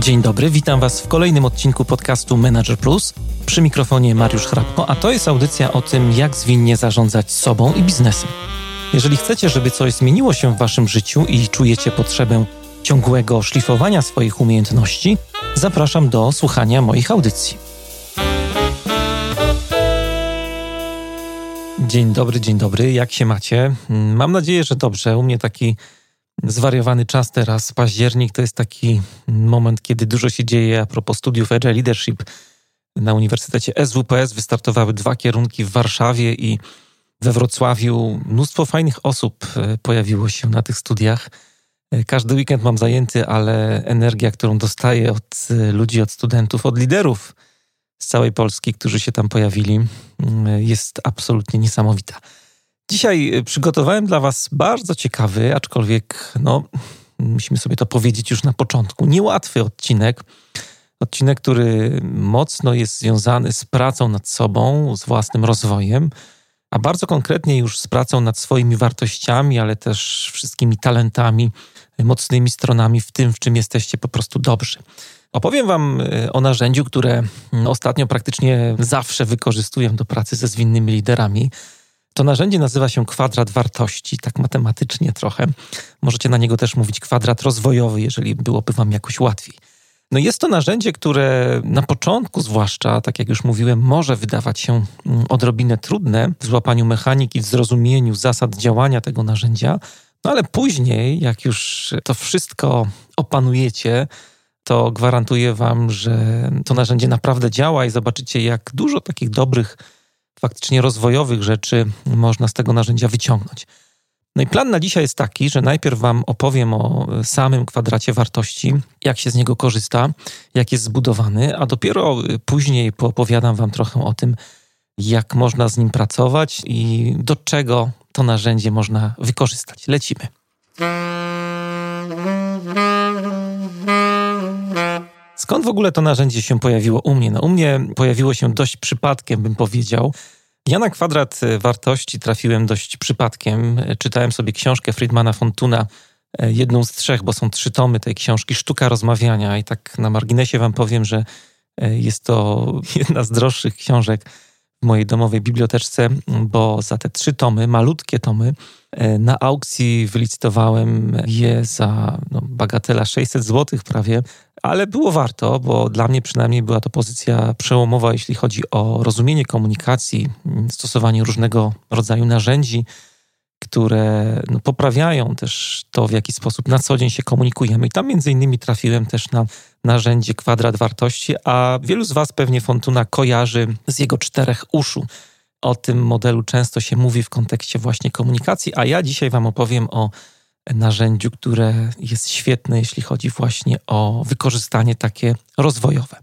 Dzień dobry, witam Was w kolejnym odcinku podcastu Manager Plus. Przy mikrofonie Mariusz Hrabko, a to jest audycja o tym, jak zwinnie zarządzać sobą i biznesem. Jeżeli chcecie, żeby coś zmieniło się w Waszym życiu i czujecie potrzebę ciągłego szlifowania swoich umiejętności, zapraszam do słuchania moich audycji. Dzień dobry, dzień dobry, jak się macie? Mam nadzieję, że dobrze. U mnie taki zwariowany czas teraz. Październik to jest taki moment, kiedy dużo się dzieje a propos studiów Agile Leadership. Na Uniwersytecie SWPS wystartowały dwa kierunki w Warszawie i we Wrocławiu. Mnóstwo fajnych osób e, pojawiło się na tych studiach. E, każdy weekend mam zajęty, ale energia, którą dostaję od e, ludzi, od studentów, od liderów z całej Polski, którzy się tam pojawili, mm, jest absolutnie niesamowita. Dzisiaj y, przygotowałem dla Was bardzo ciekawy, aczkolwiek, no, musimy sobie to powiedzieć już na początku, niełatwy odcinek. Odcinek, który mocno jest związany z pracą nad sobą, z własnym rozwojem, a bardzo konkretnie już z pracą nad swoimi wartościami, ale też wszystkimi talentami, mocnymi stronami w tym, w czym jesteście po prostu dobrzy. Opowiem Wam y, o narzędziu, które mm, ostatnio praktycznie zawsze wykorzystuję do pracy ze zwinnymi liderami. To narzędzie nazywa się kwadrat wartości, tak matematycznie trochę. Możecie na niego też mówić kwadrat rozwojowy, jeżeli byłoby Wam jakoś łatwiej. No jest to narzędzie, które na początku zwłaszcza, tak jak już mówiłem, może wydawać się mm, odrobinę trudne w złapaniu mechaniki, w zrozumieniu zasad działania tego narzędzia, no ale później, jak już to wszystko opanujecie, to gwarantuję Wam, że to narzędzie naprawdę działa i zobaczycie, jak dużo takich dobrych faktycznie rozwojowych rzeczy można z tego narzędzia wyciągnąć. No i plan na dzisiaj jest taki, że najpierw Wam opowiem o samym kwadracie wartości, jak się z niego korzysta, jak jest zbudowany, a dopiero później poopowiadam Wam trochę o tym, jak można z nim pracować i do czego to narzędzie można wykorzystać. Lecimy. Skąd w ogóle to narzędzie się pojawiło u mnie? No, u mnie pojawiło się dość przypadkiem, bym powiedział. Ja na kwadrat e, wartości trafiłem dość przypadkiem. E, czytałem sobie książkę Friedmana Fontuna, e, jedną z trzech, bo są trzy tomy tej książki, Sztuka Rozmawiania. I tak na marginesie wam powiem, że jest to jedna z droższych książek w mojej domowej biblioteczce, bo za te trzy tomy, malutkie tomy, na aukcji wylicytowałem je za no, bagatela 600 zł prawie, ale było warto, bo dla mnie przynajmniej była to pozycja przełomowa, jeśli chodzi o rozumienie komunikacji, stosowanie różnego rodzaju narzędzi, które no, poprawiają też to, w jaki sposób na co dzień się komunikujemy. I tam między innymi trafiłem też na narzędzie kwadrat wartości, a wielu z Was pewnie Fontuna kojarzy z jego czterech uszu. O tym modelu często się mówi w kontekście właśnie komunikacji, a ja dzisiaj Wam opowiem o narzędziu, które jest świetne, jeśli chodzi właśnie o wykorzystanie takie rozwojowe.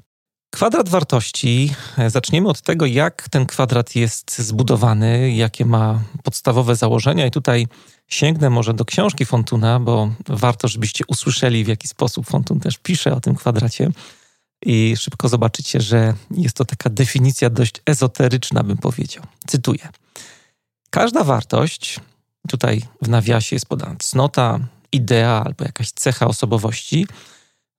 Kwadrat wartości. Zaczniemy od tego, jak ten kwadrat jest zbudowany, jakie ma podstawowe założenia. I tutaj sięgnę może do książki Fontuna, bo warto, żebyście usłyszeli, w jaki sposób Fontun też pisze o tym kwadracie. I szybko zobaczycie, że jest to taka definicja dość ezoteryczna, bym powiedział. Cytuję. Każda wartość tutaj w nawiasie jest podana cnota, idea albo jakaś cecha osobowości,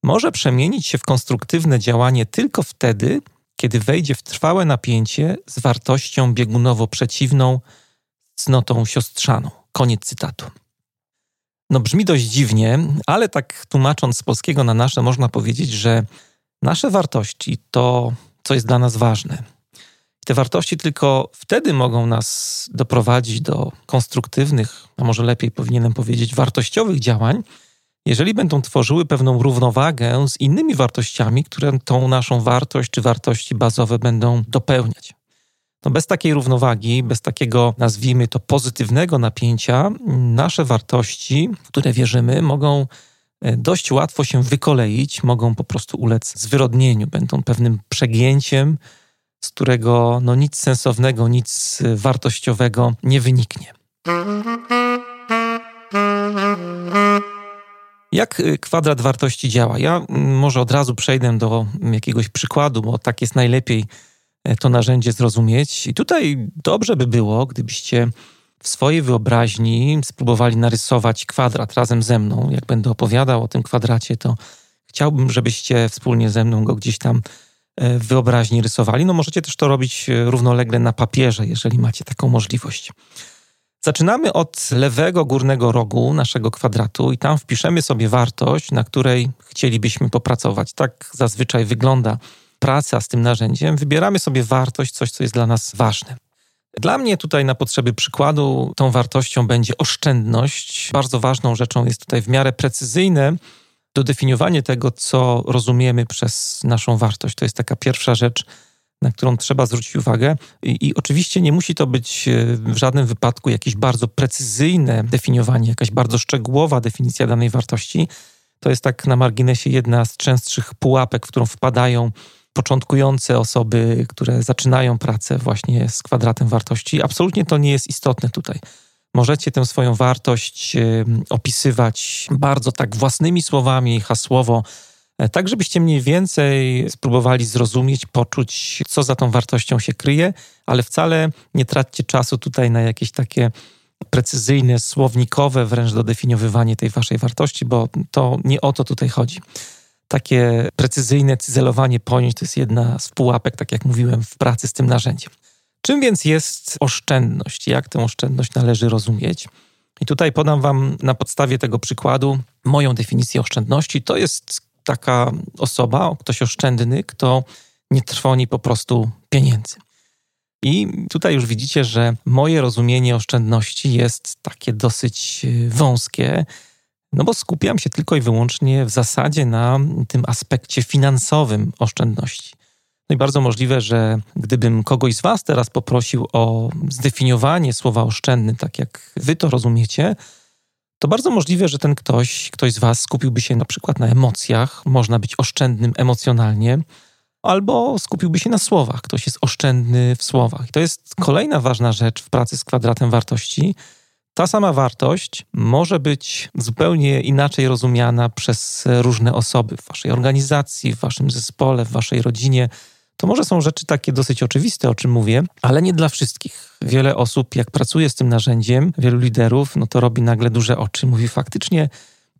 może przemienić się w konstruktywne działanie tylko wtedy, kiedy wejdzie w trwałe napięcie z wartością biegunowo przeciwną, cnotą siostrzaną. Koniec cytatu. No brzmi dość dziwnie, ale tak tłumacząc z polskiego na nasze, można powiedzieć, że nasze wartości to, co jest dla nas ważne, te wartości tylko wtedy mogą nas doprowadzić do konstruktywnych, a może lepiej powinienem powiedzieć, wartościowych działań, jeżeli będą tworzyły pewną równowagę z innymi wartościami, które tą naszą wartość czy wartości bazowe będą dopełniać. No bez takiej równowagi, bez takiego, nazwijmy to, pozytywnego napięcia, nasze wartości, w które wierzymy, mogą e, dość łatwo się wykoleić, mogą po prostu ulec zwyrodnieniu, będą pewnym przegięciem, z którego no, nic sensownego, nic wartościowego nie wyniknie. Jak y, kwadrat wartości działa? Ja mm, może od razu przejdę do jakiegoś przykładu, bo tak jest najlepiej e, to narzędzie zrozumieć. I tutaj dobrze by było, gdybyście w swojej wyobraźni spróbowali narysować kwadrat razem ze mną. Jak będę opowiadał o tym kwadracie, to Chciałbym, żebyście wspólnie ze mną go gdzieś tam w wyobraźni rysowali. No możecie też to robić równolegle na papierze, jeżeli macie taką możliwość. Zaczynamy od lewego górnego rogu naszego kwadratu i tam wpiszemy sobie wartość, na której chcielibyśmy popracować. Tak zazwyczaj wygląda praca z tym narzędziem. Wybieramy sobie wartość, coś, co jest dla nas ważne. Dla mnie tutaj na potrzeby przykładu tą wartością będzie oszczędność. Bardzo ważną rzeczą jest tutaj w miarę precyzyjne dodefiniowanie tego, co rozumiemy przez naszą wartość. To jest taka pierwsza rzecz, na którą trzeba zwrócić uwagę. I, I, oczywiście nie musi to być e, w żadnym wypadku jakieś bardzo precyzyjne definiowanie, jakaś bardzo szczegółowa definicja danej wartości. To jest tak na marginesie jedna z częstszych pułapek, w którą wpadają początkujące osoby, które zaczynają pracę właśnie z kwadratem wartości. Absolutnie to nie jest istotne tutaj. Możecie tę swoją wartość e, opisywać bardzo tak własnymi słowami, hasłowo, E, tak żebyście mniej więcej spróbowali zrozumieć, poczuć, co za tą wartością się kryje, ale wcale nie traćcie czasu tutaj na jakieś takie precyzyjne, słownikowe wręcz dodefiniowywanie tej waszej wartości, bo to nie o to tutaj chodzi. Takie precyzyjne cyzelowanie pojęć to jest jedna z pułapek, tak jak mówiłem, w pracy z tym narzędziem. Czym więc jest oszczędność? Jak tę oszczędność należy rozumieć? I tutaj podam Wam na podstawie tego przykładu moją definicję oszczędności. To jest taka osoba, ktoś oszczędny, kto nie trwoni po prostu pieniędzy. I tutaj już widzicie, że moje rozumienie oszczędności jest takie dosyć e, wąskie, no bo skupiam się tylko i wyłącznie w zasadzie na tym aspekcie finansowym oszczędności. No i bardzo możliwe, że gdybym kogoś z Was teraz poprosił o zdefiniowanie słowa oszczędny, tak jak Wy to rozumiecie, to bardzo możliwe, że ten ktoś, ktoś z Was skupiłby się na przykład na emocjach, można być oszczędnym emocjonalnie, albo skupiłby się na słowach. Ktoś jest oszczędny w słowach. I to jest kolejna ważna rzecz w pracy z kwadratem wartości. Ta sama wartość może być zupełnie inaczej rozumiana przez różne osoby w Waszej organizacji, w Waszym zespole, w Waszej rodzinie. To może są rzeczy takie dosyć oczywiste, o czym mówię, ale nie dla wszystkich. Wiele osób, jak pracuje z tym narzędziem, wielu liderów, no to robi nagle duże oczy. Mówi faktycznie,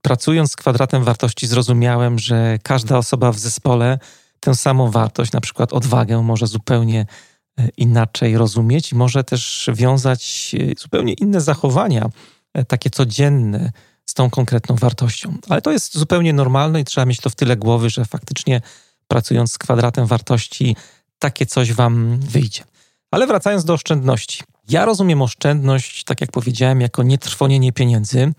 pracując z kwadratem wartości, zrozumiałem, że każda osoba w zespole tę samą wartość, na przykład odwagę, może zupełnie e, inaczej rozumieć i może też wiązać e, zupełnie inne zachowania, e, takie codzienne, z tą konkretną wartością. Ale to jest zupełnie normalne i trzeba mieć to w tyle głowy, że faktycznie pracując z kwadratem wartości, takie coś wam wyjdzie. Ale wracając do oszczędności. Ja rozumiem oszczędność, tak jak powiedziałem, jako nietrwonienie pieniędzy.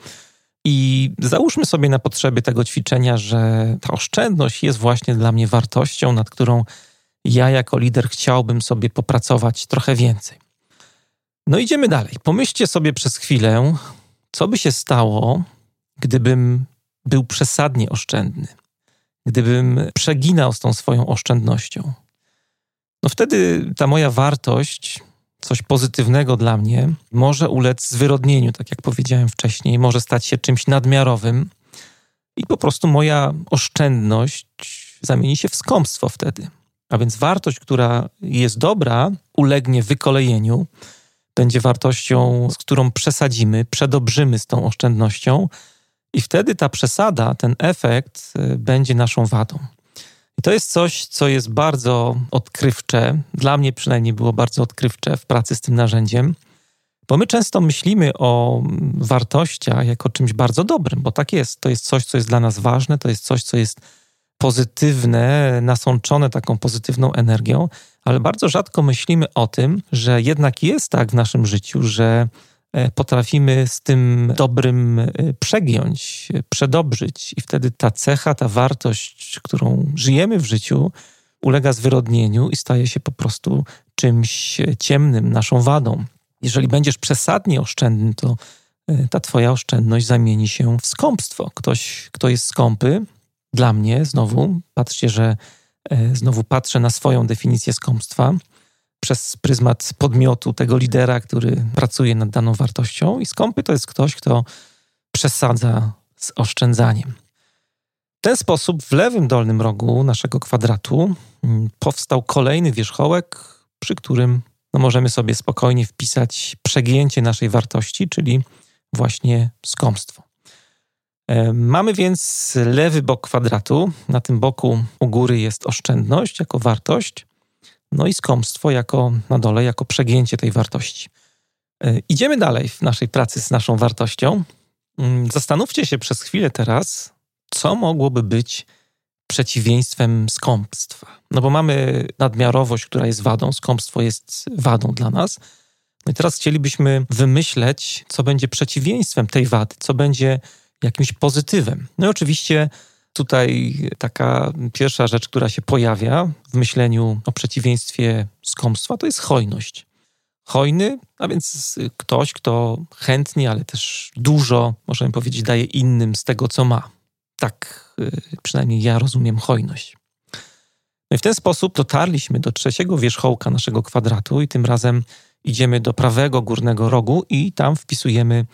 I załóżmy sobie na potrzeby tego ćwiczenia, że ta oszczędność jest właśnie dla mnie wartością, nad którą ja jako lider chciałbym sobie popracować trochę więcej. No idziemy dalej. Pomyślcie sobie przez chwilę, co by się stało, gdybym był przesadnie oszczędny gdybym przeginał z tą swoją oszczędnością, no wtedy ta moja wartość, coś pozytywnego dla mnie, może ulec zwyrodnieniu, tak jak powiedziałem wcześniej, może stać się czymś nadmiarowym i po prostu moja oszczędność zamieni się w skąpstwo wtedy. A więc wartość, która jest dobra, ulegnie wykolejeniu, będzie wartością, z którą przesadzimy, przedobrzymy z tą oszczędnością, i wtedy ta przesada, ten efekt y, będzie naszą wadą. I to jest coś, co jest bardzo odkrywcze. Dla mnie przynajmniej było bardzo odkrywcze w pracy z tym narzędziem, bo my często myślimy o wartościach jako czymś bardzo dobrym, bo tak jest. To jest coś, co jest dla nas ważne, to jest coś, co jest pozytywne, nasączone taką pozytywną energią, ale bardzo rzadko myślimy o tym, że jednak jest tak w naszym życiu, że potrafimy z tym dobrym e, przegiąć, przedobrzyć, i wtedy ta cecha, ta wartość, którą żyjemy w życiu, ulega zwyrodnieniu i staje się po prostu czymś ciemnym, naszą wadą. Jeżeli będziesz przesadnie oszczędny, to e, ta twoja oszczędność zamieni się w skąpstwo. Ktoś, kto jest skąpy, dla mnie znowu, patrzcie, że znowu patrzę na swoją definicję skąpstwa, przez pryzmat podmiotu, tego lidera, który pracuje nad daną wartością. I skąpy to jest ktoś, kto przesadza z oszczędzaniem. W ten sposób w lewym dolnym rogu naszego kwadratu mm, powstał kolejny wierzchołek, przy którym no, możemy sobie spokojnie wpisać przegięcie naszej wartości, czyli właśnie skąpstwo. E, mamy więc lewy bok kwadratu. Na tym boku u góry jest oszczędność jako wartość, no i skąpstwo jako na dole, jako przegięcie tej wartości. E, idziemy dalej w naszej pracy z naszą wartością. Mm, zastanówcie się przez chwilę teraz, co mogłoby być przeciwieństwem skąpstwa. No bo mamy nadmiarowość, która jest wadą, skąpstwo jest wadą dla nas. No i teraz chcielibyśmy wymyśleć, co będzie przeciwieństwem tej wady, co będzie jakimś pozytywem. No i oczywiście tutaj taka pierwsza rzecz, która się pojawia w myśleniu o przeciwieństwie skąpstwa, to jest hojność. Hojny, a więc ktoś, kto chętnie, ale też dużo, możemy powiedzieć, daje innym z tego, co ma. Tak y, przynajmniej ja rozumiem hojność. No i w ten sposób dotarliśmy do trzeciego wierzchołka naszego kwadratu i tym razem idziemy do prawego górnego rogu i tam wpisujemy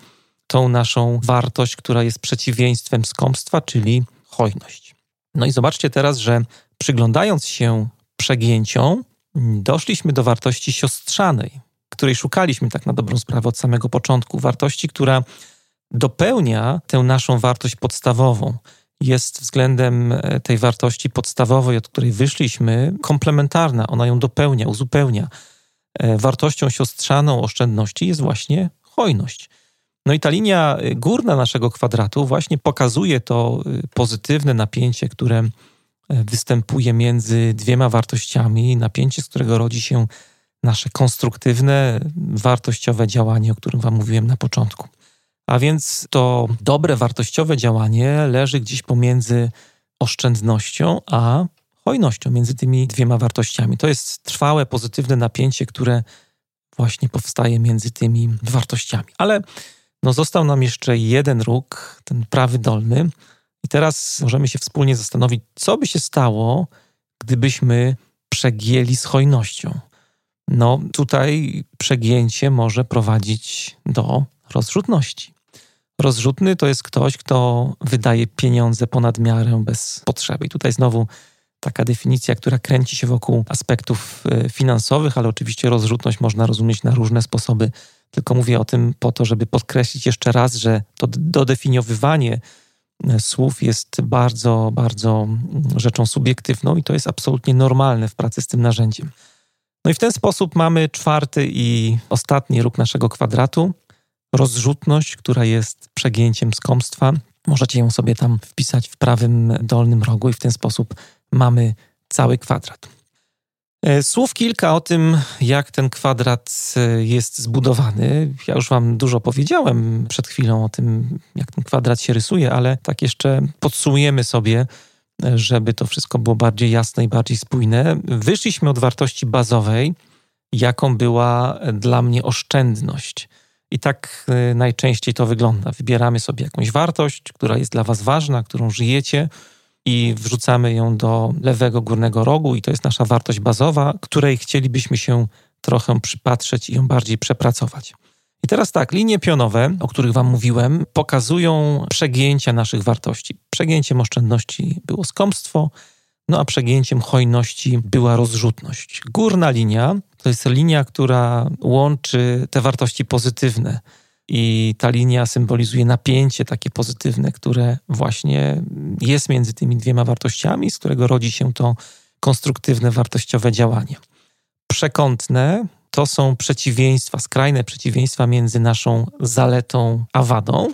tą naszą wartość, która jest przeciwieństwem skąpstwa, czyli hojność. No i zobaczcie teraz, że przyglądając się przegięciom, doszliśmy do wartości siostrzanej, której szukaliśmy tak na dobrą sprawę od samego początku. Wartości, która dopełnia tę naszą wartość podstawową. Jest względem e, tej wartości podstawowej, od której wyszliśmy, komplementarna. Ona ją dopełnia, uzupełnia. E, wartością siostrzaną oszczędności jest właśnie hojność. No i ta linia y, górna naszego kwadratu właśnie pokazuje to y, pozytywne napięcie, które y, występuje między dwiema wartościami, napięcie, z którego rodzi się nasze konstruktywne, wartościowe działanie, o którym Wam mówiłem na początku. A więc to dobre, wartościowe działanie leży gdzieś pomiędzy oszczędnością a hojnością, między tymi dwiema wartościami. To jest trwałe, pozytywne napięcie, które właśnie powstaje między tymi wartościami. Ale no został nam jeszcze jeden róg, ten prawy dolny. I teraz możemy się wspólnie zastanowić, co by się stało, gdybyśmy przegięli z hojnością. No tutaj przegięcie może prowadzić do rozrzutności. Rozrzutny to jest ktoś, kto wydaje pieniądze ponad miarę bez potrzeby. I tutaj znowu taka definicja, która kręci się wokół aspektów e, finansowych, ale oczywiście rozrzutność można rozumieć na różne sposoby tylko mówię o tym po to, żeby podkreślić jeszcze raz, że to dodefiniowywanie e, słów jest bardzo, bardzo mm, rzeczą subiektywną i to jest absolutnie normalne w pracy z tym narzędziem. No i w ten sposób mamy czwarty i ostatni róg naszego kwadratu. Rozrzutność, która jest przegięciem skąpstwa. Możecie ją sobie tam wpisać w prawym dolnym rogu i w ten sposób mamy cały kwadrat. E, słów kilka o tym, jak ten kwadrat e, jest zbudowany. Ja już Wam dużo powiedziałem przed chwilą o tym, jak ten kwadrat się rysuje, ale tak jeszcze podsumujemy sobie, e, żeby to wszystko było bardziej jasne i bardziej spójne. Wyszliśmy od wartości bazowej, jaką była dla mnie oszczędność. I tak najczęściej to wygląda. Wybieramy sobie jakąś wartość, która jest dla Was ważna, którą żyjecie i wrzucamy ją do lewego górnego rogu, i to jest nasza wartość bazowa, której chcielibyśmy się trochę przypatrzeć i ją bardziej przepracować. I teraz tak, linie pionowe, o których Wam mówiłem, pokazują przegięcia naszych wartości. Przegięciem oszczędności było skąpstwo, no a przegięciem hojności była rozrzutność. Górna linia to jest linia, która łączy te wartości pozytywne i ta linia symbolizuje napięcie takie pozytywne, które właśnie jest między tymi dwiema wartościami, z którego rodzi się to konstruktywne, wartościowe działanie. Przekątne to są przeciwieństwa, skrajne przeciwieństwa między naszą zaletą a wadą.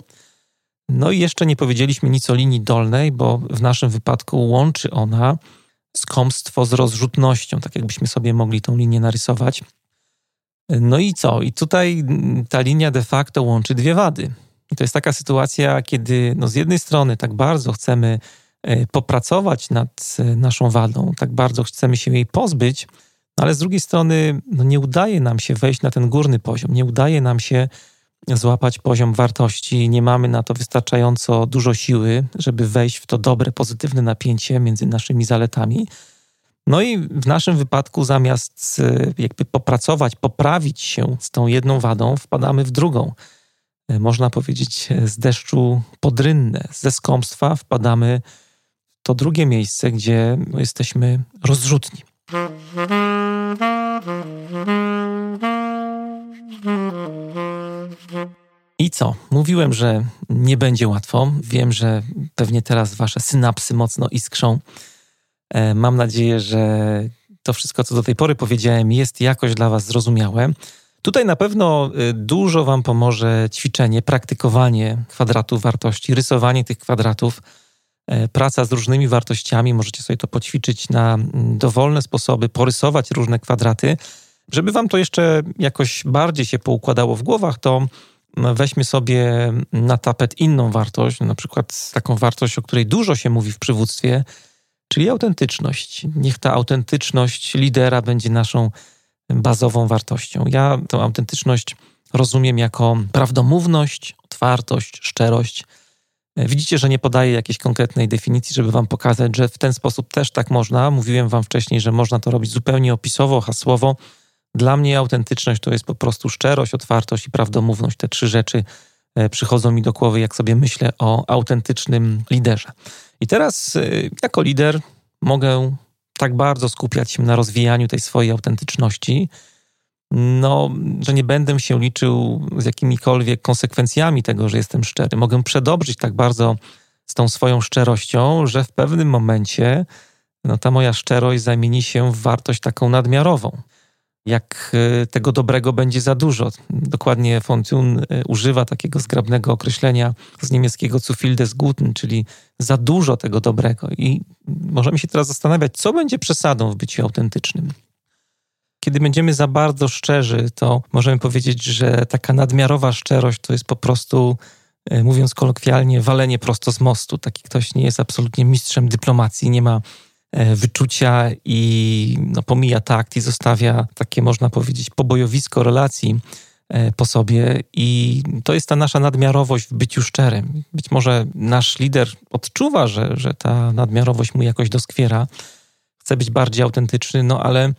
No i jeszcze nie powiedzieliśmy nic o linii dolnej, bo w naszym wypadku łączy ona skąpstwo z rozrzutnością, tak jakbyśmy sobie mogli tą linię narysować. No i co? I tutaj ta linia de facto łączy dwie wady. I to jest taka sytuacja, kiedy no z jednej strony tak bardzo chcemy e, popracować nad e, naszą wadą, tak bardzo chcemy się jej pozbyć, ale z drugiej strony no nie udaje nam się wejść na ten górny poziom, nie udaje nam się złapać poziom wartości, nie mamy na to wystarczająco dużo siły, żeby wejść w to dobre, pozytywne napięcie między naszymi zaletami. No i w naszym wypadku zamiast e, jakby popracować, poprawić się z tą jedną wadą, wpadamy w drugą. E, można powiedzieć e, z deszczu podrynne, ze skąpstwa wpadamy w to drugie miejsce, gdzie no, jesteśmy rozrzutni. I co? Mówiłem, że nie będzie łatwo. Wiem, że pewnie teraz wasze synapsy mocno iskrzą. E, mam nadzieję, że to wszystko, co do tej pory powiedziałem, jest jakoś dla was zrozumiałe. Tutaj na pewno y, dużo Wam pomoże ćwiczenie, praktykowanie kwadratów wartości, rysowanie tych kwadratów, e, praca z różnymi wartościami. Możecie sobie to poćwiczyć na mm, dowolne sposoby, porysować różne kwadraty. Żeby Wam to jeszcze jakoś bardziej się poukładało w głowach, to mm, weźmy sobie na tapet inną wartość, na przykład taką wartość, o której dużo się mówi w przywództwie, czyli autentyczność. Niech ta autentyczność lidera będzie naszą bazową wartością. Ja tę autentyczność rozumiem jako prawdomówność, otwartość, szczerość. Widzicie, że nie podaję jakiejś konkretnej definicji, żeby wam pokazać, że w ten sposób też tak można. Mówiłem wam wcześniej, że można to robić zupełnie opisowo, hasłowo. Dla mnie autentyczność to jest po prostu szczerość, otwartość i prawdomówność. Te trzy rzeczy przychodzą mi do głowy, jak sobie myślę o autentycznym liderze. I teraz, e, jako lider, mogę tak bardzo skupiać się na rozwijaniu tej swojej autentyczności, no, że nie będę się liczył z jakimikolwiek konsekwencjami tego, że jestem szczery. Mogę przedobrzyć tak bardzo z tą swoją szczerością, że w pewnym momencie no, ta moja szczerość zamieni się w wartość taką nadmiarową. Jak e, tego dobrego będzie za dużo. Dokładnie Fontun e, używa takiego zgrabnego określenia z niemieckiego zu viel des Guten, czyli za dużo tego dobrego. I możemy się teraz zastanawiać, co będzie przesadą w byciu autentycznym. Kiedy będziemy za bardzo szczerzy, to możemy powiedzieć, że taka nadmiarowa szczerość to jest po prostu, e, mówiąc kolokwialnie, walenie prosto z mostu. Taki ktoś nie jest absolutnie mistrzem dyplomacji, nie ma wyczucia i no, pomija takt i zostawia takie, można powiedzieć, pobojowisko relacji E, po sobie i to jest ta nasza nadmiarowość w byciu szczerym. Być może nasz lider odczuwa, że, że ta nadmiarowość mu jakoś doskwiera, chce być bardziej autentyczny, no ale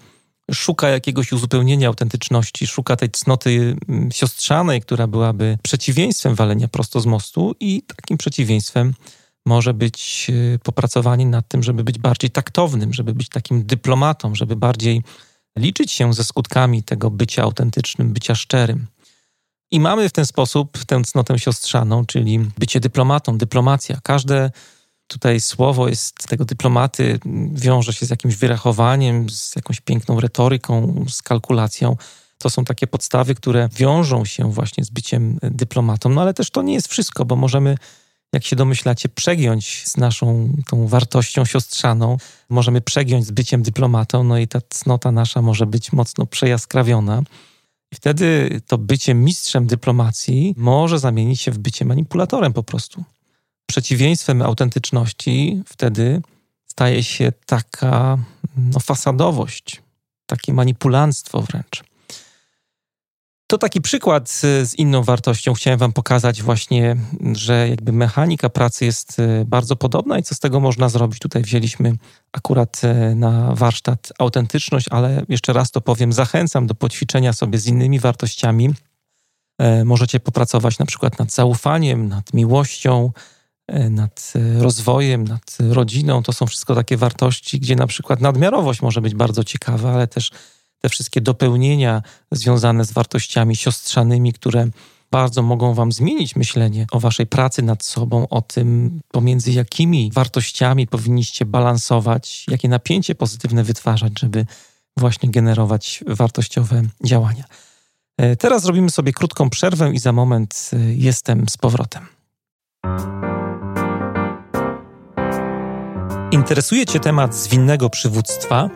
szuka jakiegoś uzupełnienia autentyczności, szuka tej cnoty mm, siostrzanej, która byłaby przeciwieństwem walenia prosto z mostu i takim przeciwieństwem może być e, popracowanie nad tym, żeby być bardziej taktownym, żeby być takim dyplomatą, żeby bardziej liczyć się ze skutkami tego bycia autentycznym, bycia szczerym. I mamy w ten sposób tę cnotę siostrzaną, czyli bycie dyplomatą, dyplomacja. Każde tutaj słowo jest tego dyplomaty, wiąże się z jakimś wyrachowaniem, z jakąś piękną retoryką, z kalkulacją. To są takie podstawy, które wiążą się właśnie z byciem dyplomatą. No ale też to nie jest wszystko, bo możemy jak się domyślacie, przegiąć z naszą tą wartością siostrzaną. Możemy przegiąć z byciem dyplomatą, no i ta cnota nasza może być mocno przejaskrawiona. I wtedy to bycie mistrzem dyplomacji może zamienić się w bycie manipulatorem po prostu. Przeciwieństwem autentyczności wtedy staje się taka no, fasadowość, takie manipulanstwo wręcz. To taki przykład z inną wartością. Chciałem Wam pokazać właśnie, że jakby mechanika pracy jest e, bardzo podobna i co z tego można zrobić. Tutaj wzięliśmy akurat e, na warsztat autentyczność, ale jeszcze raz to powiem, zachęcam do poćwiczenia sobie z innymi wartościami. E, możecie popracować na przykład nad zaufaniem, nad miłością, nad rozwojem, nad rodziną. To są wszystko takie wartości, gdzie na przykład nadmiarowość może być bardzo ciekawa, ale też te wszystkie dopełnienia związane z wartościami siostrzanymi, które bardzo mogą Wam zmienić myślenie o Waszej pracy nad sobą, o tym, pomiędzy jakimi wartościami powinniście balansować, jakie napięcie pozytywne wytwarzać, żeby właśnie generować wartościowe działania. E, teraz zrobimy sobie krótką przerwę i za moment e, jestem z powrotem. Interesuje Cię temat zwinnego przywództwa?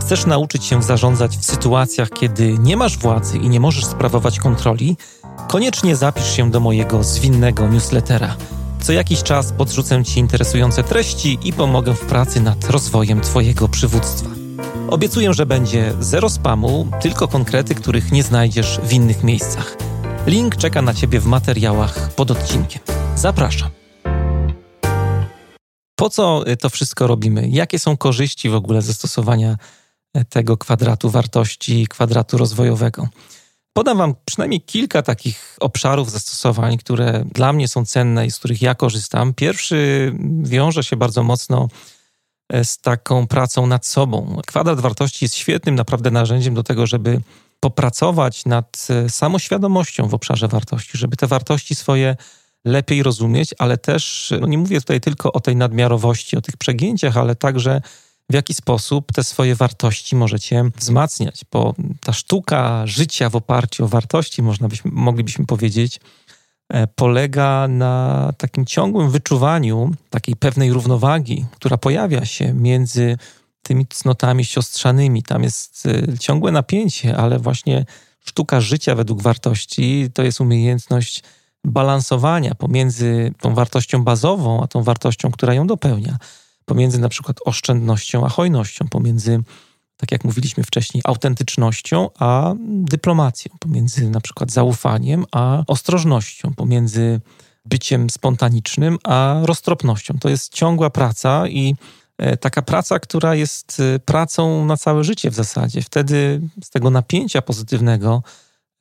Chcesz nauczyć się zarządzać w sytuacjach, kiedy nie masz władzy i nie możesz sprawować kontroli? Koniecznie zapisz się do mojego zwinnego newslettera. Co jakiś czas podrzucę Ci interesujące treści i pomogę w pracy nad rozwojem Twojego przywództwa. Obiecuję, że będzie zero spamu, tylko konkrety, których nie znajdziesz w innych miejscach. Link czeka na Ciebie w materiałach pod odcinkiem. Zapraszam. Po co to wszystko robimy? Jakie są korzyści w ogóle zastosowania tego kwadratu wartości, kwadratu rozwojowego. Podam Wam przynajmniej kilka takich obszarów zastosowań, które dla mnie są cenne i z których ja korzystam. Pierwszy wiąże się bardzo mocno e, z taką pracą nad sobą. Kwadrat wartości jest świetnym naprawdę narzędziem do tego, żeby popracować nad e, samoświadomością w obszarze wartości, żeby te wartości swoje lepiej rozumieć, ale też, no nie mówię tutaj tylko o tej nadmiarowości, o tych przegięciach, ale także w jaki sposób te swoje wartości możecie wzmacniać, bo ta sztuka życia w oparciu o wartości, można byśmy, moglibyśmy powiedzieć, e, polega na takim ciągłym wyczuwaniu takiej pewnej równowagi, która pojawia się między tymi cnotami siostrzanymi. Tam jest e, ciągłe napięcie, ale właśnie sztuka życia według wartości to jest umiejętność balansowania pomiędzy tą wartością bazową, a tą wartością, która ją dopełnia pomiędzy na przykład oszczędnością a hojnością, pomiędzy, tak jak mówiliśmy wcześniej, autentycznością a dyplomacją, pomiędzy na przykład zaufaniem a ostrożnością, pomiędzy byciem spontanicznym a roztropnością. To jest ciągła praca i e, taka praca, która jest e, pracą na całe życie w zasadzie. Wtedy z tego napięcia pozytywnego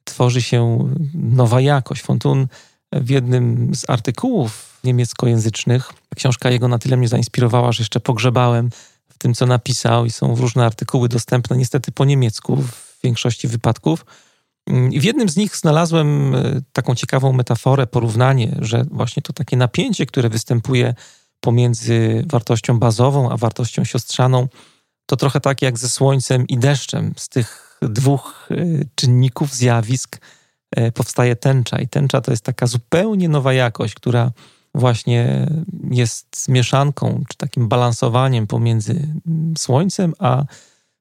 tworzy się nowa jakość. Fontun w jednym z artykułów niemieckojęzycznych. Książka jego na tyle mnie zainspirowała, że jeszcze pogrzebałem w tym, co napisał, i są różne artykuły dostępne niestety po niemiecku w większości wypadków. I w jednym z nich znalazłem e, taką ciekawą metaforę, porównanie, że właśnie to takie napięcie, które występuje pomiędzy wartością bazową a wartością siostrzaną, to trochę tak jak ze słońcem i deszczem. Z tych dwóch e, czynników, zjawisk e, powstaje tęcza, i tęcza to jest taka zupełnie nowa jakość, która właśnie jest mieszanką, czy takim balansowaniem pomiędzy słońcem a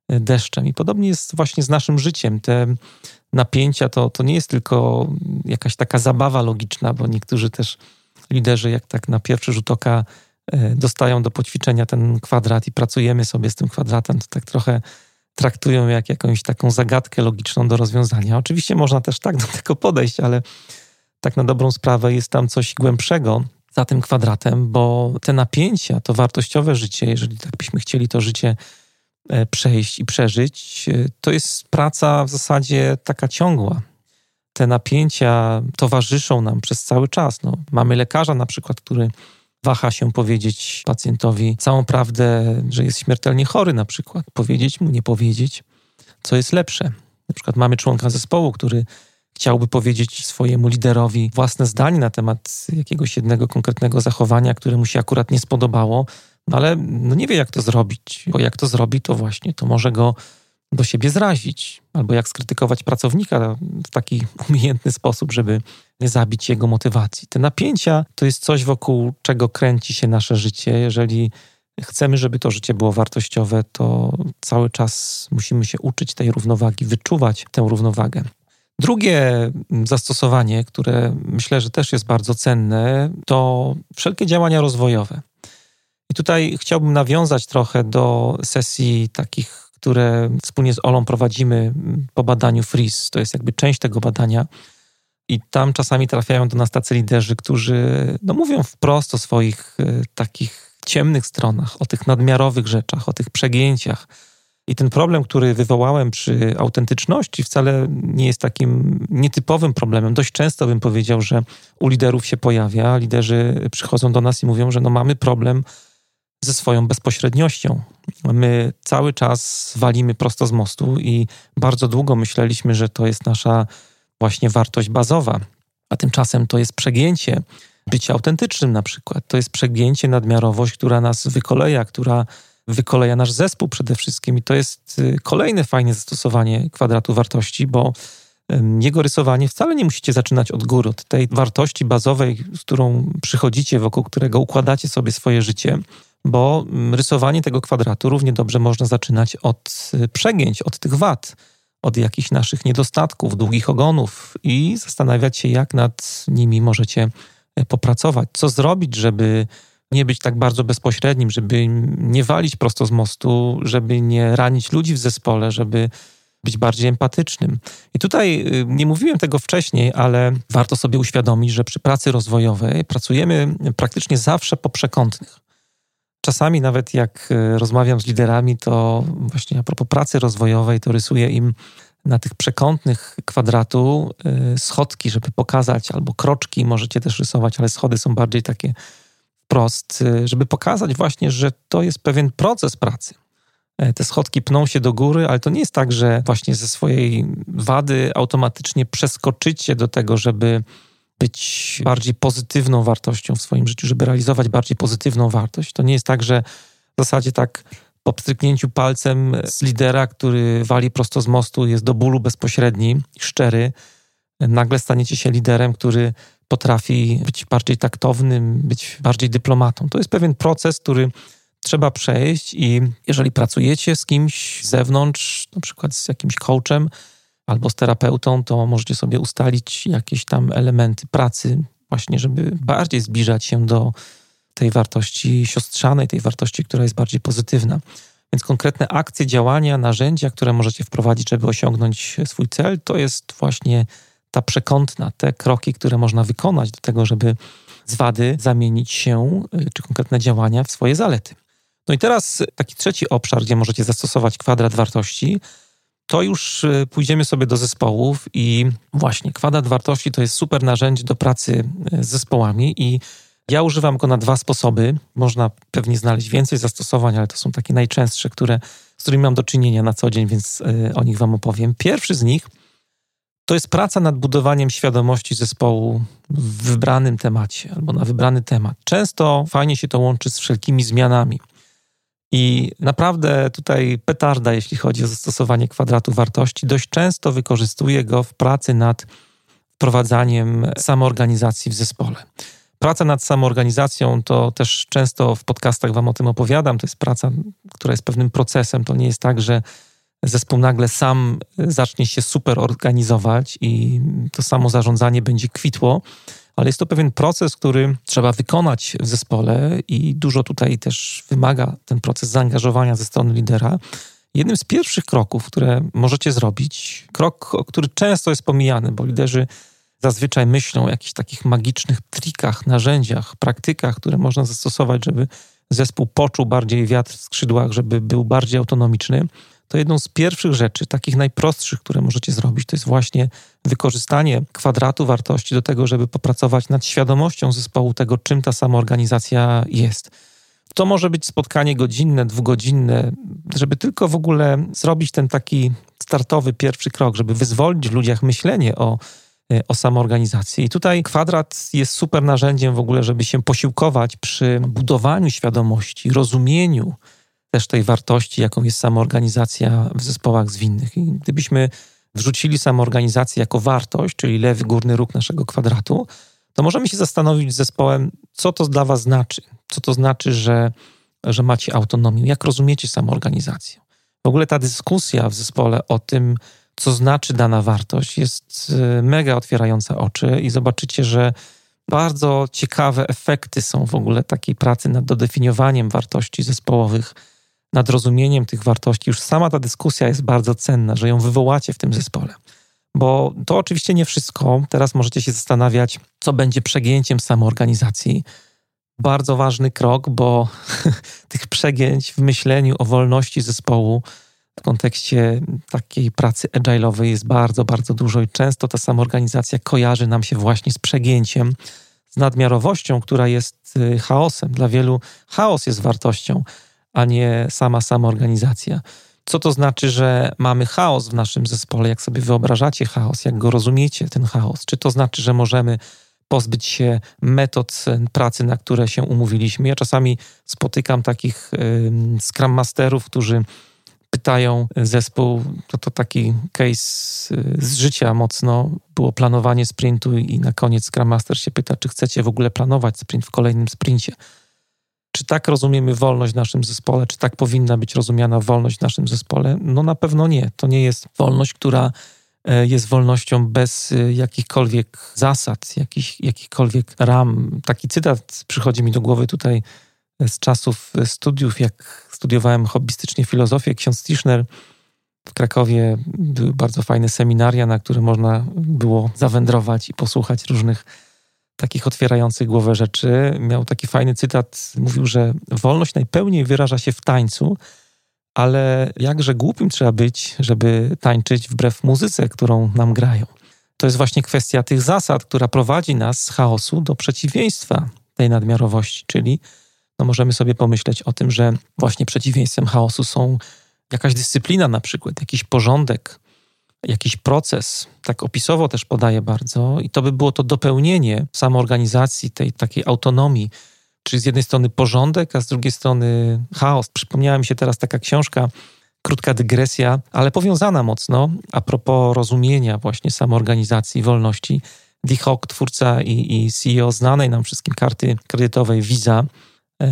deszczem. I podobnie jest właśnie z naszym życiem. Te napięcia to, to nie jest tylko jakaś taka zabawa logiczna, bo niektórzy też liderzy, jak tak na pierwszy rzut oka, e, dostają do poćwiczenia ten kwadrat i pracujemy sobie z tym kwadratem, to tak trochę traktują jak jakąś taką zagadkę logiczną do rozwiązania. Oczywiście można też tak do tego podejść, ale tak na dobrą sprawę jest tam coś głębszego za tym kwadratem, bo te napięcia, to wartościowe życie, jeżeli tak byśmy chcieli to życie e, przejść i przeżyć, e, to jest praca w zasadzie taka ciągła. Te napięcia towarzyszą nam przez cały czas. No, mamy lekarza na przykład, który waha się powiedzieć pacjentowi całą prawdę, że jest śmiertelnie chory na przykład. Powiedzieć mu, nie powiedzieć, co jest lepsze. Na przykład mamy członka zespołu, który chciałby powiedzieć swojemu liderowi własne zdanie na temat jakiegoś jednego konkretnego zachowania, które mu się akurat nie spodobało, no ale no nie wie, jak to zrobić, bo jak to zrobi, to właśnie to może go do siebie zrazić, albo jak skrytykować pracownika w taki umiejętny sposób, żeby nie zabić jego motywacji. Te napięcia to jest coś, wokół czego kręci się nasze życie. Jeżeli chcemy, żeby to życie było wartościowe, to cały czas musimy się uczyć tej równowagi, wyczuwać tę równowagę. Drugie zastosowanie, które myślę, że też jest bardzo cenne, to wszelkie działania rozwojowe. I tutaj chciałbym nawiązać trochę do sesji takich, które wspólnie z Olą prowadzimy po badaniu FRIS. To jest jakby część tego badania. I tam czasami trafiają do nas tacy liderzy, którzy no, mówią wprost o swoich y, takich ciemnych stronach, o tych nadmiarowych rzeczach, o tych przegięciach i ten problem, który wywołałem przy autentyczności, wcale nie jest takim nietypowym problemem. Dość często bym powiedział, że u liderów się pojawia. Liderzy przychodzą do nas i mówią, że no mamy problem ze swoją bezpośredniością. My cały czas walimy prosto z mostu i bardzo długo myśleliśmy, że to jest nasza właśnie wartość bazowa, a tymczasem to jest przegięcie bycia autentycznym na przykład. To jest przegięcie, nadmiarowość, która nas wykoleja, która wykoleja nasz zespół przede wszystkim. I to jest y, kolejne fajne zastosowanie kwadratu wartości, bo jego rysowanie wcale nie musicie zaczynać od góry, od tej wartości bazowej, z którą przychodzicie, wokół którego układacie sobie swoje życie, bo rysowanie tego kwadratu równie dobrze można zaczynać od y, przegięć, od tych wad, od jakichś naszych niedostatków, długich ogonów i zastanawiać się, jak nad nimi możecie y, popracować, co zrobić, żeby nie być tak bardzo bezpośrednim, żeby nie walić prosto z mostu, żeby nie ranić ludzi w zespole, żeby być bardziej empatycznym. I tutaj y, nie mówiłem tego wcześniej, ale warto sobie uświadomić, że przy pracy rozwojowej pracujemy praktycznie zawsze po przekątnych. Czasami nawet jak y, rozmawiam z liderami, to właśnie a propos pracy rozwojowej, to rysuję im na tych przekątnych kwadratu y, schodki, żeby pokazać, albo kroczki możecie też rysować, ale schody są bardziej takie wprost, y, żeby pokazać właśnie, że to jest pewien proces pracy. e, te schodki pną się do góry, ale to nie jest tak, że właśnie ze swojej wady automatycznie przeskoczycie do tego, żeby być bardziej pozytywną wartością w swoim życiu, żeby realizować bardziej pozytywną wartość. To nie jest tak, że w zasadzie tak po pstryknięciu palcem z lidera, który wali prosto z mostu, jest do bólu bezpośredni, szczery, nagle staniecie się liderem, który potrafi być bardziej taktownym, być bardziej dyplomatą. To jest pewien proces, który trzeba przejść i jeżeli pracujecie z kimś z zewnątrz, na przykład z jakimś coachem albo z terapeutą, to możecie sobie ustalić jakieś tam elementy pracy, właśnie, żeby bardziej zbliżać się do tej wartości siostrzanej, tej wartości, która jest bardziej pozytywna. Więc konkretne akcje, działania, narzędzia, które możecie wprowadzić, żeby osiągnąć swój cel, to jest właśnie ta przekątna, te kroki, które można wykonać do tego, żeby z wady zamienić się, y, czy konkretne działania w swoje zalety. No i teraz taki trzeci obszar, gdzie możecie zastosować kwadrat wartości, to już y, pójdziemy sobie do zespołów i właśnie kwadrat wartości to jest super narzędzie do pracy y, z zespołami i ja używam go na dwa sposoby. Można pewnie znaleźć więcej zastosowań, ale to są takie najczęstsze, które, z którymi mam do czynienia na co dzień, więc o nich Wam opowiem. Pierwszy z nich – to jest praca nad budowaniem świadomości zespołu w wybranym temacie albo na wybrany temat. Często fajnie się to łączy z wszelkimi zmianami. I naprawdę tutaj petarda, jeśli chodzi o zastosowanie kwadratu wartości, dość często wykorzystuję go w pracy nad wprowadzaniem samoorganizacji w zespole. Praca nad samoorganizacją to też często w podcastach Wam o tym opowiadam. To jest praca, która jest pewnym procesem. To nie jest tak, że zespół nagle sam zacznie się super organizować i to samo zarządzanie będzie kwitło, ale jest to pewien proces, który trzeba wykonać w zespole i dużo tutaj też wymaga ten proces zaangażowania ze strony lidera. Jednym z pierwszych kroków, które możecie zrobić, krok, który często jest pomijany, bo liderzy zazwyczaj myślą o jakichś takich magicznych trikach, narzędziach, praktykach, które można zastosować, żeby zespół poczuł bardziej wiatr w skrzydłach, żeby był bardziej autonomiczny to jedną z pierwszych rzeczy, takich najprostszych, które możecie zrobić, to jest właśnie wykorzystanie kwadratu wartości do tego, żeby popracować nad świadomością zespołu tego, czym ta samoorganizacja jest. To może być spotkanie godzinne, dwugodzinne, żeby tylko w ogóle zrobić ten taki startowy pierwszy krok, żeby wyzwolić w ludziach myślenie o, e, o samoorganizacji. I tutaj kwadrat jest super narzędziem w ogóle, żeby się posiłkować przy budowaniu świadomości, rozumieniu też tej wartości, jaką jest samoorganizacja w zespołach zwinnych. I gdybyśmy wrzucili samoorganizację jako wartość, czyli lewy górny róg naszego kwadratu, to możemy się zastanowić z zespołem, co to dla Was znaczy. Co to znaczy, że, że macie autonomię, jak rozumiecie samoorganizację. W ogóle ta dyskusja w zespole o tym, co znaczy dana wartość, jest e, mega otwierająca oczy i zobaczycie, że bardzo ciekawe efekty są w ogóle takiej pracy nad dodefiniowaniem wartości zespołowych nad rozumieniem tych wartości. Już sama ta dyskusja jest bardzo cenna, że ją wywołacie w tym zespole. Bo to oczywiście nie wszystko. Teraz możecie się zastanawiać, co będzie przegięciem samoorganizacji. Bardzo ważny krok, bo tych przegięć w myśleniu o wolności zespołu w kontekście takiej pracy agile'owej jest bardzo, bardzo dużo i często ta samoorganizacja kojarzy nam się właśnie z przegięciem, z nadmiarowością, która jest y, chaosem. Dla wielu chaos jest wartością a nie sama samoorganizacja. Co to znaczy, że mamy chaos w naszym zespole? Jak sobie wyobrażacie chaos? Jak go rozumiecie, ten chaos? Czy to znaczy, że możemy pozbyć się metod pracy, na które się umówiliśmy? Ja czasami spotykam takich y, Scrum Masterów, którzy pytają zespół, to, to taki case y, z życia mocno, było planowanie sprintu i na koniec Scrum Master się pyta, czy chcecie w ogóle planować sprint w kolejnym sprincie. Czy tak rozumiemy wolność w naszym zespole? Czy tak powinna być rozumiana wolność w naszym zespole? No na pewno nie. To nie jest wolność, która e, jest wolnością bez e, jakichkolwiek zasad, jakich, jakichkolwiek ram. Taki cytat przychodzi mi do głowy tutaj e, z czasów studiów, jak studiowałem hobbystycznie filozofię. Ksiądz Tischner w Krakowie były bardzo fajne seminaria, na które można było zawędrować i posłuchać różnych takich otwierających głowę rzeczy. Miał taki fajny cytat, mówił, że wolność najpełniej wyraża się w tańcu, ale jakże głupim trzeba być, żeby tańczyć wbrew muzyce, którą nam grają. To jest właśnie kwestia tych zasad, która prowadzi nas z chaosu do przeciwieństwa tej nadmiarowości, czyli no możemy sobie pomyśleć o tym, że właśnie przeciwieństwem chaosu są jakaś dyscyplina na przykład, jakiś porządek, jakiś proces, tak opisowo też podaje bardzo, i to by było to dopełnienie samoorganizacji, tej takiej autonomii, czyli z jednej strony porządek, a z drugiej strony chaos. Przypomniała mi się teraz taka książka, krótka dygresja, ale powiązana mocno a propos rozumienia właśnie samoorganizacji, wolności. Dee Hock, twórca i, i CEO znanej nam wszystkim karty kredytowej Visa,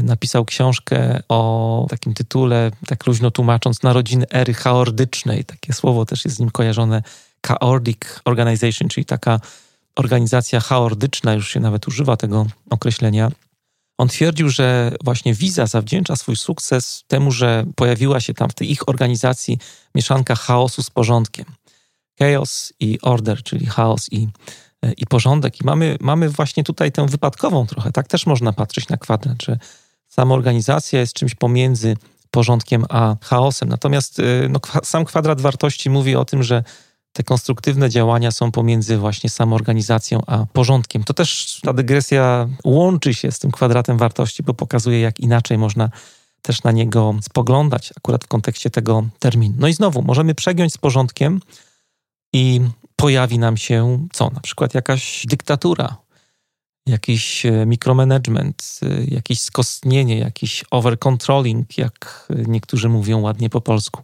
napisał książkę o takim tytule, tak luźno tłumacząc, narodziny ery chaordycznej. Takie słowo też jest z nim kojarzone. Chaordic Organization, czyli taka organizacja chaordyczna, już się nawet używa tego określenia. On twierdził, że właśnie Visa zawdzięcza swój sukces temu, że pojawiła się tam w tej ich organizacji mieszanka chaosu z porządkiem. Chaos i order, czyli chaos i, i porządek. I mamy, mamy właśnie tutaj tę wypadkową trochę. Tak też można patrzeć na kwadrat, że sama organizacja jest czymś pomiędzy porządkiem a chaosem. Natomiast y, no, sam kwadrat wartości mówi o tym, że te konstruktywne działania są pomiędzy właśnie samoorganizacją a porządkiem. To też ta dygresja łączy się z tym kwadratem wartości, bo pokazuje, jak inaczej można też na niego spoglądać, akurat w kontekście tego terminu. No i znowu, możemy przegiąć z porządkiem i pojawi nam się co? Na przykład jakaś dyktatura, jakiś e, mikromanagement, e, jakieś skostnienie, jakiś overcontrolling, jak niektórzy mówią ładnie po polsku.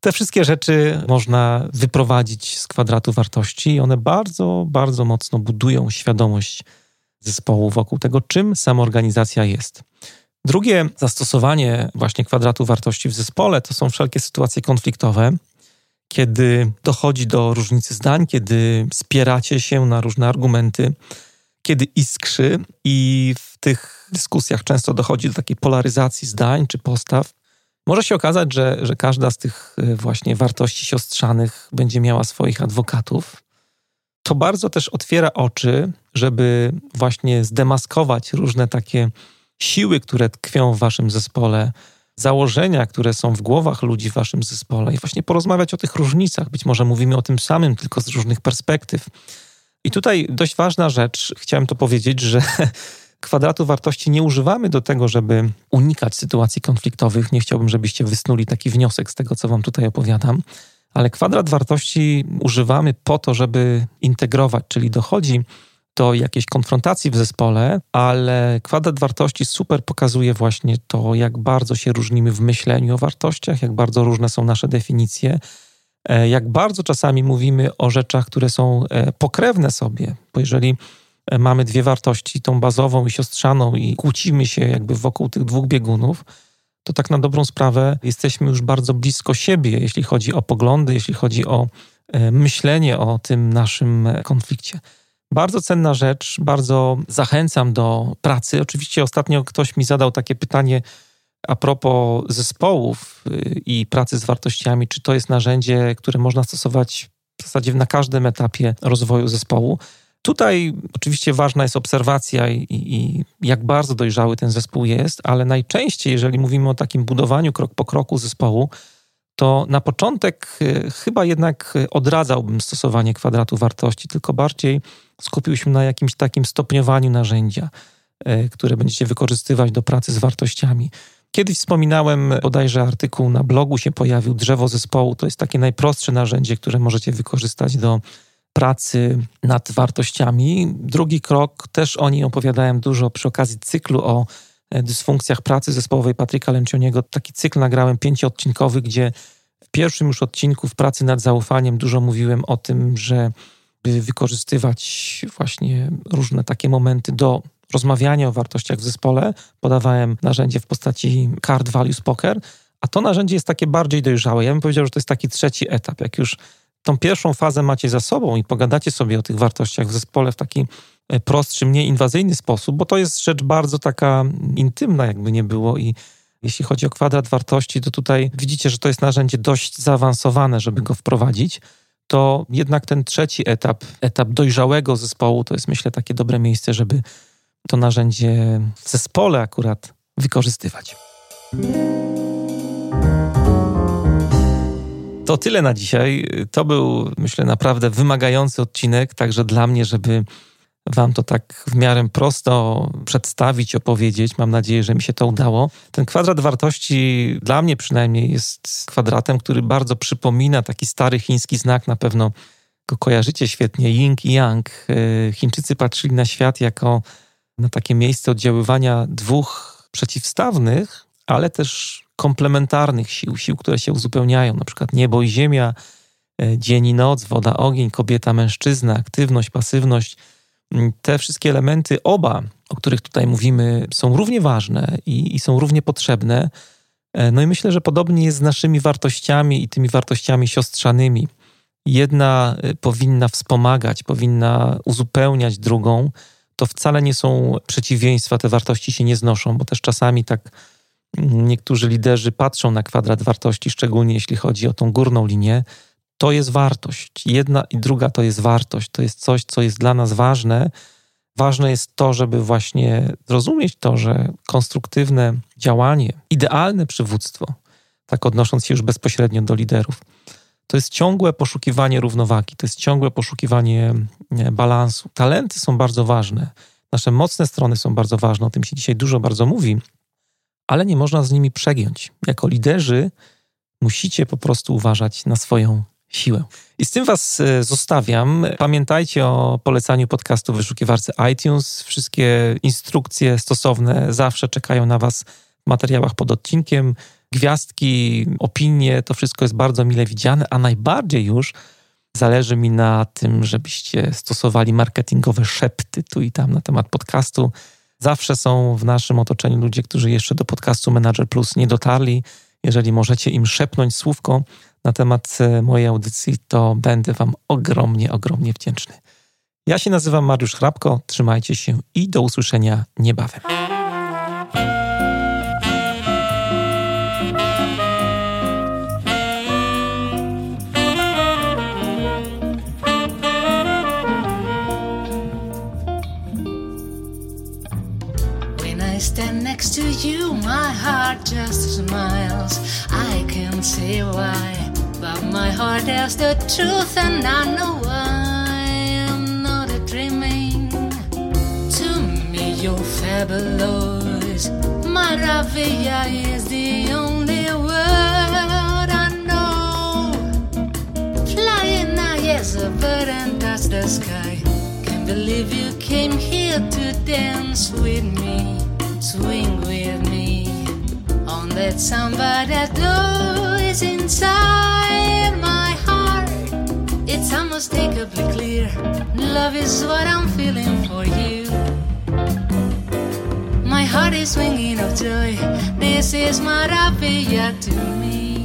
Te wszystkie rzeczy można wyprowadzić z kwadratu wartości i one bardzo, bardzo mocno budują świadomość zespołu wokół tego, czym samoorganizacja jest. Drugie zastosowanie właśnie kwadratu wartości w zespole to są wszelkie sytuacje konfliktowe, kiedy dochodzi do różnicy zdań, kiedy spieracie się na różne argumenty, kiedy iskrzy i w tych dyskusjach często dochodzi do takiej polaryzacji zdań czy postaw. Może się okazać, że, że każda z tych e, właśnie wartości siostrzanych będzie miała swoich adwokatów. To bardzo też otwiera oczy, żeby właśnie zdemaskować różne takie siły, które tkwią w waszym zespole, założenia, które są w głowach ludzi w waszym zespole i właśnie porozmawiać o tych różnicach. Być może mówimy o tym samym, tylko z różnych perspektyw. I tutaj dość ważna rzecz, chciałem to powiedzieć, że kwadratu wartości nie używamy do tego, żeby unikać sytuacji konfliktowych. Nie chciałbym, żebyście wysnuli taki wniosek z tego, co wam tutaj opowiadam. Ale kwadrat wartości używamy po to, żeby integrować, czyli dochodzi do jakiejś konfrontacji w zespole, ale kwadrat wartości super pokazuje właśnie to, jak bardzo się różnimy w myśleniu o wartościach, jak bardzo różne są nasze definicje, jak bardzo czasami mówimy o rzeczach, które są e, pokrewne sobie, bo jeżeli mamy dwie wartości, tą bazową i siostrzaną, i kłócimy się jakby wokół tych dwóch biegunów, to tak na dobrą sprawę jesteśmy już bardzo blisko siebie, jeśli chodzi o poglądy, jeśli chodzi o e, myślenie o tym naszym konflikcie. Bardzo cenna rzecz, bardzo zachęcam do pracy. Oczywiście ostatnio ktoś mi zadał takie pytanie a propos zespołów y, i pracy z wartościami, czy to jest narzędzie, które można stosować w zasadzie na każdym etapie rozwoju zespołu. Tutaj oczywiście ważna jest obserwacja i, i, jak bardzo dojrzały ten zespół jest, ale najczęściej, jeżeli mówimy o takim budowaniu krok po kroku zespołu, to na początek y, chyba jednak odradzałbym stosowanie kwadratu wartości, tylko bardziej skupił się na jakimś takim stopniowaniu narzędzia, y, które będziecie wykorzystywać do pracy z wartościami. Kiedyś wspominałem, bodajże artykuł na blogu się pojawił, drzewo zespołu. To jest takie najprostsze narzędzie, które możecie wykorzystać do pracy nad wartościami. Drugi krok, też o niej opowiadałem dużo przy okazji cyklu o e, dysfunkcjach pracy zespołowej Patryka Lencioniego. Taki cykl nagrałem pięcioodcinkowy, gdzie w pierwszym już odcinku w pracy nad zaufaniem dużo mówiłem o tym, że by wykorzystywać właśnie różne takie momenty do rozmawiania o wartościach w zespole. Podawałem narzędzie w postaci Card Values Poker, a to narzędzie jest takie bardziej dojrzałe. Ja bym powiedział, że to jest taki trzeci etap. Jak już tą pierwszą fazę macie za sobą i pogadacie sobie o tych wartościach w zespole w taki e, prostszy, mniej inwazyjny sposób, bo to jest rzecz bardzo taka intymna, jakby nie było i jeśli chodzi o kwadrat wartości, to tutaj widzicie, że to jest narzędzie dość zaawansowane, żeby go wprowadzić. To jednak ten trzeci etap, etap dojrzałego zespołu, to jest myślę takie dobre miejsce, żeby to narzędzie w zespole akurat wykorzystywać. To tyle na dzisiaj. To był, myślę, naprawdę wymagający odcinek, także dla mnie, żeby Wam to tak w miarę prosto przedstawić, opowiedzieć. Mam nadzieję, że mi się to udało. Ten kwadrat wartości dla mnie przynajmniej jest kwadratem, który bardzo przypomina taki stary chiński znak, na pewno go kojarzycie świetnie, yin i yang. Chińczycy patrzyli na świat jako na takie miejsce oddziaływania dwóch przeciwstawnych, ale też komplementarnych sił, sił, które się uzupełniają, na przykład niebo i ziemia, e, dzień i noc, woda, ogień, kobieta, mężczyzna, aktywność, pasywność. Mm, te wszystkie elementy, oba, o których tutaj mówimy, są równie ważne i, i są równie potrzebne. E, no i myślę, że podobnie jest z naszymi wartościami i tymi wartościami siostrzanymi. Jedna e, powinna wspomagać, powinna uzupełniać drugą. To wcale nie są przeciwieństwa, te wartości się nie znoszą, bo też czasami tak niektórzy liderzy patrzą na kwadrat wartości, szczególnie jeśli chodzi o tą górną linię, to jest wartość. Jedna i druga to jest wartość. To jest coś, co jest dla nas ważne. Ważne jest to, żeby właśnie zrozumieć to, że konstruktywne działanie, idealne przywództwo, tak odnosząc się już bezpośrednio do liderów, to jest ciągłe poszukiwanie równowagi, to jest ciągłe poszukiwanie balansu. Talenty są bardzo ważne, nasze mocne strony są bardzo ważne, o tym się dzisiaj dużo bardzo mówi, ale nie można z nimi przegiąć. Jako liderzy musicie po prostu uważać na swoją siłę. I z tym Was e, zostawiam. Pamiętajcie o polecaniu podcastu w wyszukiwarce iTunes. Wszystkie instrukcje stosowne zawsze czekają na Was w materiałach pod odcinkiem. Gwiazdki, opinie, to wszystko jest bardzo mile widziane, a najbardziej już zależy mi na tym, żebyście stosowali marketingowe szepty tu i tam na temat podcastu Zawsze są w naszym otoczeniu ludzie, którzy jeszcze do podcastu Manager Plus nie dotarli. Jeżeli możecie im szepnąć słówko na temat e, mojej audycji, to będę Wam ogromnie, ogromnie wdzięczny. Ja się nazywam Mariusz Hrabko, trzymajcie się i do usłyszenia niebawem. Next to you, my heart just smiles. I can't say why, but my heart has the truth, and I know I am not a dreaming. To me, you're fabulous. Maravilla is the only word I know. Flying high as a bird and touch the sky. Can't believe you came here to dance with me swing with me on that samba that blows inside my heart. It's unmistakably clear. Love is what I'm feeling for you. My heart is swinging of joy. This is maravilla to me.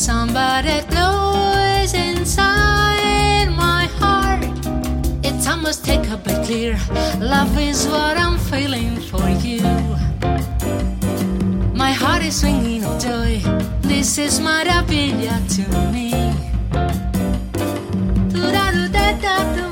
somebody glows inside my heart. It's almost immeasurably clear. Love is what I'm feeling for you. My heart is swinging of joy. This is maravilla to me. Do da do da da do.